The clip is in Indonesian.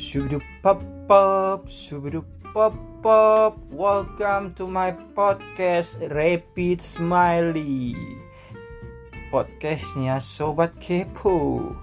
Shubidu pop pop, shubidu pop pop. Welcome to my podcast Rapid Smiley. Podcastnya Sobat Kepo.